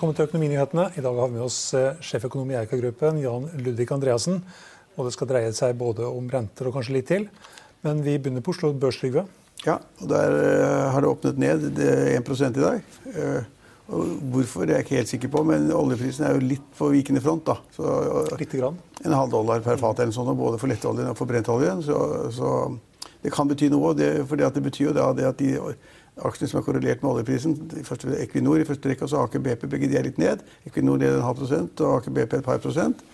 velkommen til Økonominyhetene. I dag har vi med oss eh, sjeføkonom i Eika-gruppen, Jan Ludvig Andreassen. Og det skal dreie seg både om renter og kanskje litt til. Men vi begynner på Oslo Børs, Trygve. Ja, og der uh, har det åpnet ned det er 1 i dag. Og hvorfor det er jeg ikke helt sikker på, men oljeprisen er jo litt på vikende front. da. Så, Litt grann. En halv dollar per fat eller sånn, både for lettoljen og for brentoljen. Så, så, det kan bety noe. Det, for det, det betyr jo da det at de aksjene som er korrelert med oljeprisen, første Equinor i første rekke og så Aker BP, begge de er litt ned. Equinor ned en halv prosent og Aker BP et par prosent.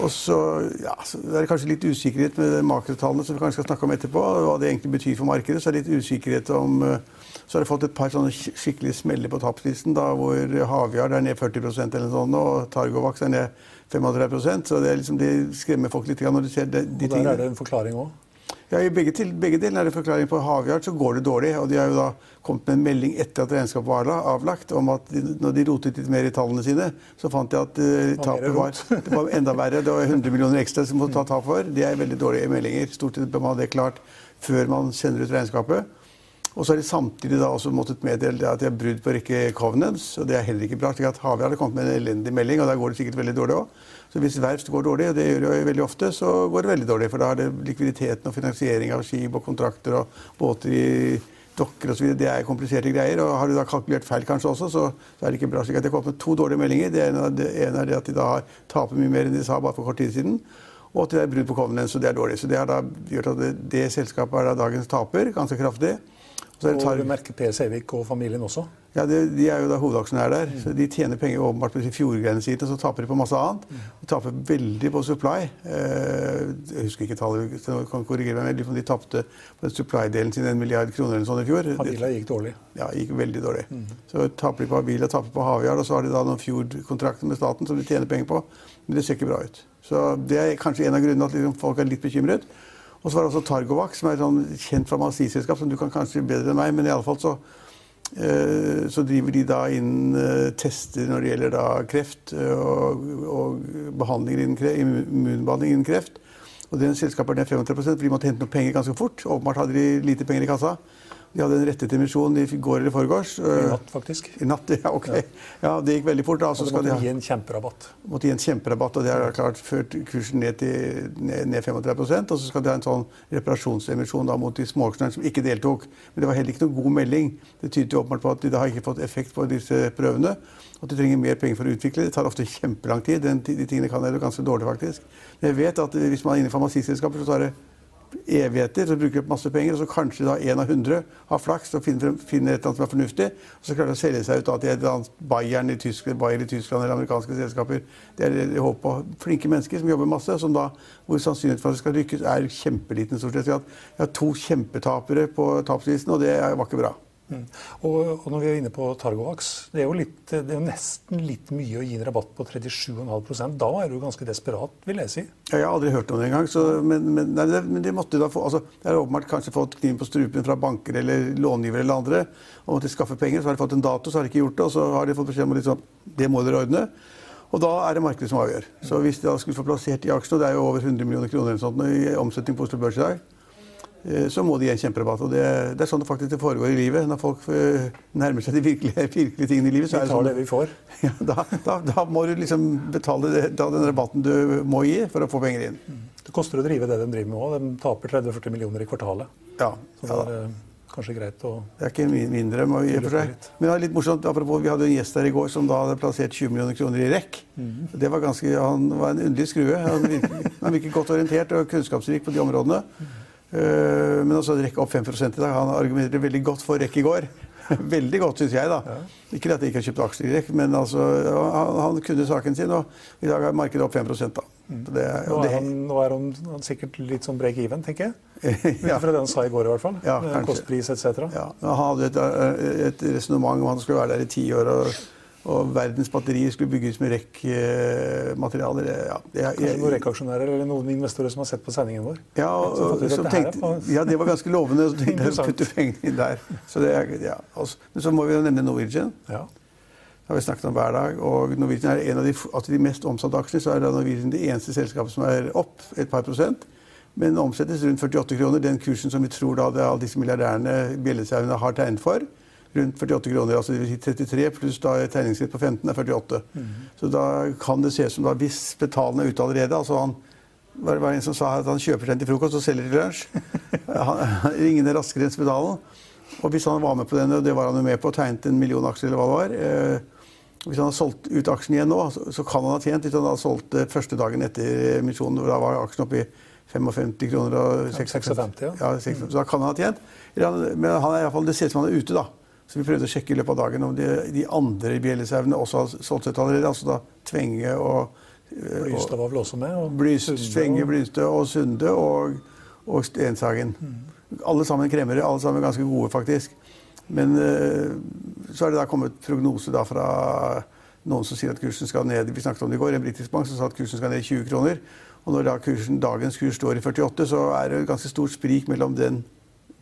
Og så, ja, så er det kanskje litt usikkerhet med makrotallene som vi kanskje skal snakke om etterpå. Hva det egentlig betyr for markedet. Så er det litt usikkerhet om Så har det fått et par sånne skikkelige smeller på tapslisten, da, hvor Havyard er ned 40% eller noe sånt, og Targovax er ned 35 Så det, liksom, det skremmer folk litt når de ser de, de Og der er det en forklaring òg. Ja, I begge, til, begge deler er det forklaring på Havyard, så går det dårlig. Og de har jo da kommet med en melding etter at regnskapet var avlagt, om at de, når de rotet litt mer i tallene sine, så fant de at uh, tapet var, det var enda verre. Det var 100 millioner ekstra som måtte ta tap for. Det er veldig dårlige meldinger. Stort sett bør man ha det klart før man sender ut regnskapet. Og så har de samtidig da også måttet meddele at de har brudd på rekke covenants. og Det er heller ikke bra. slik at Havia hadde kommet med en elendig melding, og der går det sikkert veldig dårlig òg. Så hvis verft går dårlig, og det gjør det jo veldig ofte, så går det veldig dårlig. For da er det likviditeten og finansiering av skip og kontrakter og båter i dokker osv. Det er kompliserte greier. Og har du da kalkulert feil kanskje også, så, så er det ikke bra. slik at De har kommet med to dårlige meldinger. Det ene, er det at de da taper mye mer enn de sa bare for kort tid siden. Og at det er brudd på covenants, og det er dårlig. Så det da gjort at det, det selskapet er da dagens taper ganske kraftig. Og du merker Per Sævik og familien også? Ja, det, De er jo da hovedaksjonærer der. Mm. så De tjener penger åpenbart på fjordgreiene sine, så taper de på masse annet. De taper veldig på supply. Eh, jeg husker ikke tallet, jeg kan korrigere meg, men de tapte på den supply-delen sin en milliard kroner eller sånn i fjor. Havila gikk dårlig? Ja, gikk veldig dårlig. Mm. Så taper de på Havila, taper på Havyard, og så har de da noen fjordkontrakter med staten som de tjener penger på. Men det ser ikke bra ut. Så det er kanskje en av grunnene at liksom folk er litt bekymret. Og så var det også Targovac, som er et sånn kjent farmasiselskap som du kan kanskje bedre enn meg, men i alle fall så, eh, så driver de da inn eh, tester når det gjelder da kreft eh, og, og innen kreft, immunbehandling innen kreft. Og det selskapet er ned 35 for de måtte hente noen penger ganske fort. Åpenbart hadde de lite penger i kassa. De hadde en rettet emisjon i går eller forgårs. I natt, faktisk. I natt, ja, ok. Ja. Det gikk veldig fort. da. Så måtte de gi en kjemperabatt. Måtte gi en kjemperabatt, og Det har klart ført kursen ned til ned, ned 35% Og så skal de ha en sånn reparasjonsemisjon da, mot de småaksjonærene som ikke deltok. Men det var heller ikke noen god melding. Det tyder jo åpenbart på at de har ikke fått effekt på disse prøvene. Og at de trenger mer penger for å utvikle. Det tar ofte kjempelang tid. Den, de tingene kan være ganske dårlig, faktisk. Men jeg vet at hvis man er inne i farmasiselskaper, så tar det evigheter, så bruker opp masse penger, og så kanskje da én av hundre har flaks og finner, finner, et eller annet som er fornuftig, og så klarer de å selge seg ut da, til et eller annet Bayern i Tyskland, Bayer i Tyskland eller amerikanske selskaper. Det er det håp på. Flinke mennesker som jobber masse, som da, hvor sannsynligheten for at det skal lykkes, er kjempeliten. stort sett. Jeg har to kjempetapere på tapslisten, og det var ikke bra. Mm. Og, og, når vi er inne på Targovax, det er, jo litt, det er nesten litt mye å gi en rabatt på 37,5% Da er du ganske desperat, vil jeg si. Ja, jeg har aldri hørt om det engang. Men, men, nei, det, men de måtte da få, altså, de har åpenbart kanskje fått kniven på strupen fra banker eller långivere eller andre og måtte skaffe penger. Så har de fått en dato, så har de ikke gjort det. Og så har de fått beskjed om liksom, det må dere ordne. Og da er det markedet som avgjør. Så hvis de da skulle få plassert i aksjene, det er jo over 100 millioner kroner eller sånt, i omsetning på Oslo Børs i dag så må de gi en kjemperabatt. Og det, det, er sånn det faktisk foregår i livet. Når folk eh, nærmer seg de virkelige, virkelige tingene i livet, så er det sånn det vi får. Ja, da, da, da, må du liksom betale det, den rabatten du må gi for å få penger inn. Mm. Det koster å drive det de driver med òg. De taper 30-40 millioner i kvartalet. Ja, så det er kanskje greit å Det er ikke mindre, i og for seg. Men det er litt morsomt, apropos, vi hadde en gjest her i går som da hadde plassert 20 millioner kroner i REC. Mm. Det var ganske, Han var en underlig skrue. Han virket, han virket godt orientert og kunnskapsrik på de områdene. Uh, men altså rekke opp 5 i dag. Han argumenterte veldig godt for rekk i går. Veldig godt, syns jeg. da. Ikke at jeg ikke har kjøpt aksjer i REC, men altså, han, han, kunne saken sin. Og i dag er markedet opp 5 da. Mm. Det, nå, er han, nå, er han, sikkert litt sånn break even, tenker jeg. ja. Fra det han sa i går, i hvert fall. Ja, Kostpris etc. Ja. Han hadde et, eh, et resonnement om han skulle være der i ti år. og, og verdens batterier skulle bygges med REC-materialer. Ja, Kanskje noen REC-aksjonærer eller noen investorer som har sett på sendingen vår? Ja, og, som tenkte, ja det var ganske lovende. Så tenkte jeg å putte pengene inn der. Så det, ja. Men så må vi jo nevne Norwegian. Ja. Det har vi snakket om hver dag. og Norwegian er en av de, altså de mest omsatte aksjene. Så er Norwegian det eneste selskapet som er opp et par prosent men omsettes rundt 48 kroner. Den kursen som vi tror da alle disse milliardærene Bjellesauene har tegnet for. Rundt 48 kroner, altså det vil si 33 pluss da tegningsrett på 15 er 48. Mm. Så da kan det se ut som da hvis betalen er ute allerede altså han, var det var en som sa at han kjøper den til frokost og selger til lunsj. den raskere enn spedalen. Og hvis han var med på den, og det var han jo med på, og tegnet en million aksjer eller hva det var eh, Hvis han har solgt ut aksjen igjen nå, så, så kan han ha tjent hvis han har solgt det første dagen etter emisjonen. Da var aksjen oppe i 55 kroner og 56, ja. ja 56, Så da kan han ha tjent. Men han er i fall, det ser ut som han er ute, da. Så vi prøvde å sjekke i løpet av dagen om de, de andre bjellesauene også har solgt seg allerede. Altså da Tvenge og Blystad var vel også med? Og Blyst, Tvenge, Blystad og Sunde og, og Stenshagen. Mm. Alle sammen kremmere. Alle sammen ganske gode, faktisk. Men uh, så er det da kommet prognose da fra noen som sier at kursen skal ned. Vi snakket om det i går. En britisk bank som sa at kursen skal ned 20 kroner. Og når da kursen, dagens kurs står i 48, så er det et ganske stort sprik mellom den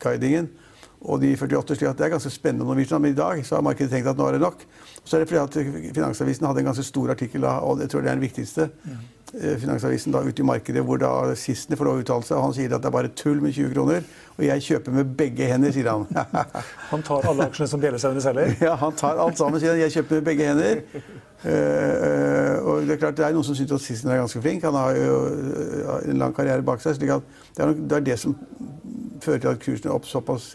guidingen og de 48. slik at Det er ganske spennende om Norwegian, men i dag så har markedet tenkt at nå er det nok. Så er det fordi at Finansavisen hadde en ganske stor artikkel, og jeg tror det er den viktigste. Mm. Finansavisen da ute i markedet hvor da Sissener får lov å uttale seg. og Han sier at det er bare tull med 20 kroner. Og jeg kjøper med begge hender, sier han. han tar alle aksjene som Bjellesauene selger? Ja, han tar alt sammen, sier han. Jeg kjøper med begge hender. Uh, og Det er klart det er noen som syns at Sissener er ganske flink. Han har jo en lang karriere bak seg. slik at det er, det er det som fører til at kursen er opp såpass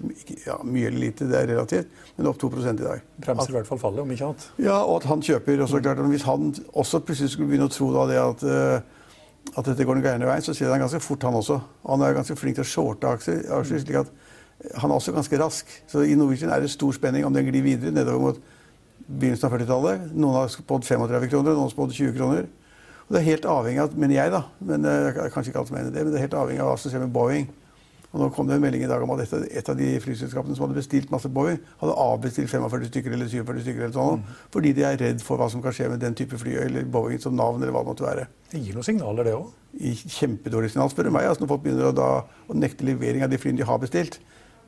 ja, mye eller lite, det er relativt, men opp 2 i dag. Bremser i hvert fall fallet, om ikke annet. Ja, og at han kjøper. og så klart Hvis han også plutselig skulle begynne å tro da det at, uh, at dette går den gærne veien, så ser han ganske fort, han også. Han er ganske flink til å shorte aksjer. aksjer slik at han er også ganske rask. Så i Norwegian er det stor spenning om den glir videre nedover mot begynnelsen av 40-tallet. Noen har spådd 35 kroner, noen har spådd 20 kroner. Og det er helt avhengig av, mener jeg, da, men uh, kanskje ikke alt som mener det, men det er helt avhengig av hva som skjer med Boeing. Og nå kom det en melding i dag om at et, av de flyselskapene som hadde bestilt masse Boeing, hadde avbestilt 45 stykker eller 47 stykker eller sånn, mm. fordi de er redd for hva som kan skje med den type fly, eller Boeing som navn, eller hva det måtte være. Det gir noen signaler, det òg? Kjempedårlige signal, spør du meg. Altså, når folk begynner å, da, å nekte levering av de flyene de har bestilt,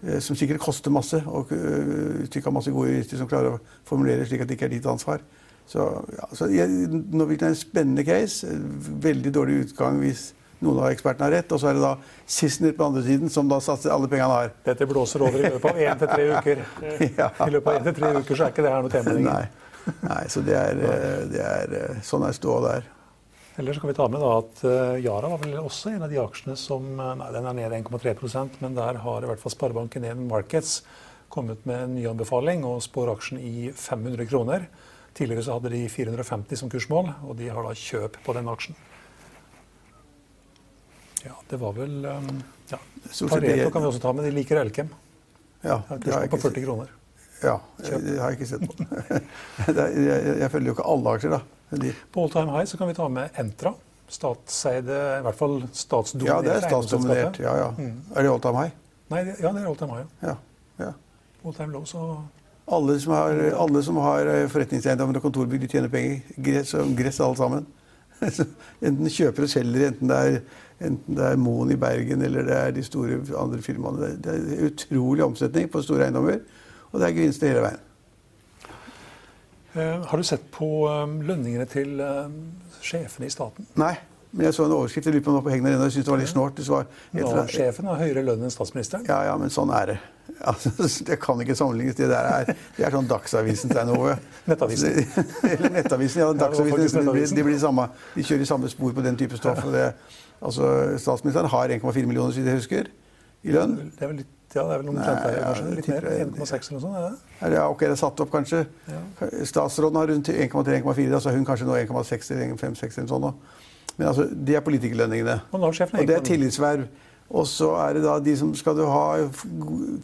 eh, som sikkert koster masse, og uh, har masse gode jurister som klarer å formulere slik at det ikke er ditt ansvar. Så, ja, så jeg, Norwegian er en spennende case. Veldig dårlig utgang hvis noen av ekspertene har rett. Og så er det da Sissener på andre siden som da satser alle pengene han har. Dette blåser over i løpet av én til tre uker. ja. I løpet av én til tre uker så er ikke det her noe tema lenger. Nei. Nei, så det er, eh, det er eh, sånn er ståa der. Ellers kan vi ta med at uh, Yara var vel også en av de aksjene som nei, Den er ned 1,3% men der har i hvert fall Sparebanken 1 Markets kommet med en ny anbefaling og spår aksjen i 500 kroner. Tidligere så hadde de 450 som kursmål, og de har da kjøp på den aksjen. Ja, det var vel um, ja. Pareto kan vi også ta med. De liker Elkem. Ja, det har jeg på 40 kroner. Ja, det har jeg ikke sett på. jeg, jeg, følger jo ikke alle aksjer, da. De. På all time high så kan vi ta med Entra. Statseide, i hvert fall statsdominert. Ja, det er statsdominert. Ja, ja. Mm. Er det all time high? Nei, det, ja, det er all time high. Ja. ja. All time low, så alle som har, alle som har eh, forretningseiendommer og kontorbygg, de tjener penger. Gress, gress alle sammen. Enten kjøper og selger, enten det er Enten det er Moen i Bergen eller det er de store andre firmaene. Det er utrolig omsetning på store eiendommer, og det er gevinster hele veien. Uh, har du sett på um, lønningene til uh, sjefene i staten? Nei. Men jeg så en overskrift jeg lurer på om det var på Hegnar ennå, jeg syntes det var litt snålt. Nav-sjefen har høyere lønn enn statsministeren. Ja, ja, men sånn er det. Altså, det kan ikke sammenlignes. Det der er, det er sånn Dagsavisen til noe. Nettavisen. Eller Nettavisen, ja. Dagsavisen. Ja, de, de, blir samme, de kjører i samme spor på den type stoff. og Det, altså, statsministeren har 1,4 millioner, så vidt jeg husker, i lønn. Det er vel litt, ja, det er vel omtrent der, ja, Litt mer? 1,6 eller noe sånt? Er det? Ja, ok, det er satt opp, kanskje. Statsråden har rundt 1,3-1,4. Altså hun kanskje nå 1,6 eller 1,5-6 eller sånn. nå. Men altså, det er politikerlønningene. Og Og det er tillitsverv. Og så er det da de som skal du ha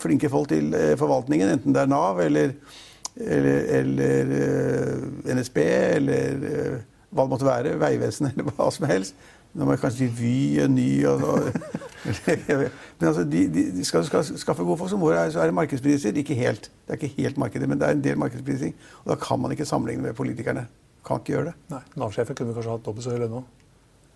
flinke folk til eh, forvaltningen, enten det er Nav eller, eller, eller eh, NSB eller eh, hva det måtte være, Vegvesenet eller hva som helst. Nå må jeg kanskje si Vy, og Ny og Men altså, de, de, de skal, skal skaffe gode folk, Som må er, så er det markedspriser. Ikke helt. Det er ikke helt markedet, men det er en del markedsprising. Og da kan man ikke sammenligne med politikerne. Kan ikke gjøre det. Nei, Nav-sjefen kunne kanskje hatt dobbelt så høy lønn nå.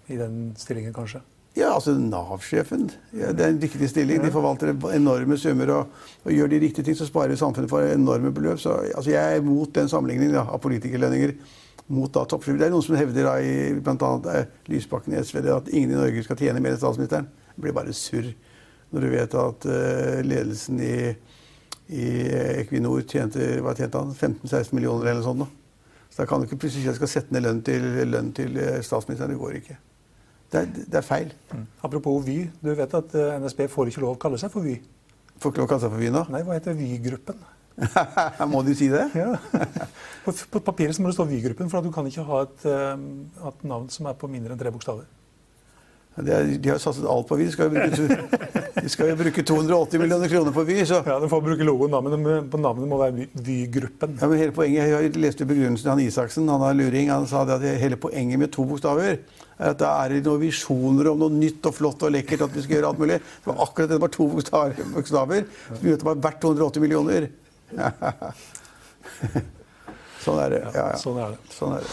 I den stillingen, kanskje. Ja, altså Nav-sjefen. Ja, det er en viktig stilling. De forvalter enorme summer. Og, og gjør de riktige ting, så sparer samfunnet for enorme beløp. Så altså, jeg er mot den sammenligningen ja, av politikerlønninger mot da. Det er noen som hevder da, i bl.a. Eh, Lysbakken i SV at ingen i Norge skal tjene mer enn statsministeren. Det blir bare surr. Når du vet at eh, ledelsen i, i Equinor tjente tjente han? 15-16 millioner eller noe sånt. Da. Så da kan du ikke plutselig si at jeg skal sette ned lønn til, lønn til eh, statsministeren. Det går ikke. Det er, det er feil. Apropos Vy. Du vet at eh, NSB får ikke lov å kalle seg for Vy. Får ikke lov å kalle seg for Vy nå. Nei, hva heter Vy-gruppen? Må de si det? Ja. På, på papiret må det stå Vy-gruppen, for at du kan ikke ha et, eh, et navn som er på mindre enn tre bokstaver. Det er, de har satset alt på Vy. De skal jo bruke, de skal jo bruke 280 millioner kroner på Vy. Så. Ja, Du får bruke logoen, da, men det- på navnet må være Vy- Vy-gruppen. Ja, men hele poenget, Jeg leste begrunnelsen han Isaksen. Han er luring. Han sa det at hele poenget med to bokstaver er at da er det noen visjoner om noe nytt og flott og lekkert. at vi skal gjøre alt mulig. Det var akkurat det. Det var to bokstaver, bokstaver som gjorde at det var verdt 280 millioner. sånn er det. Ja, ja. Sånn er det. Sånn er det.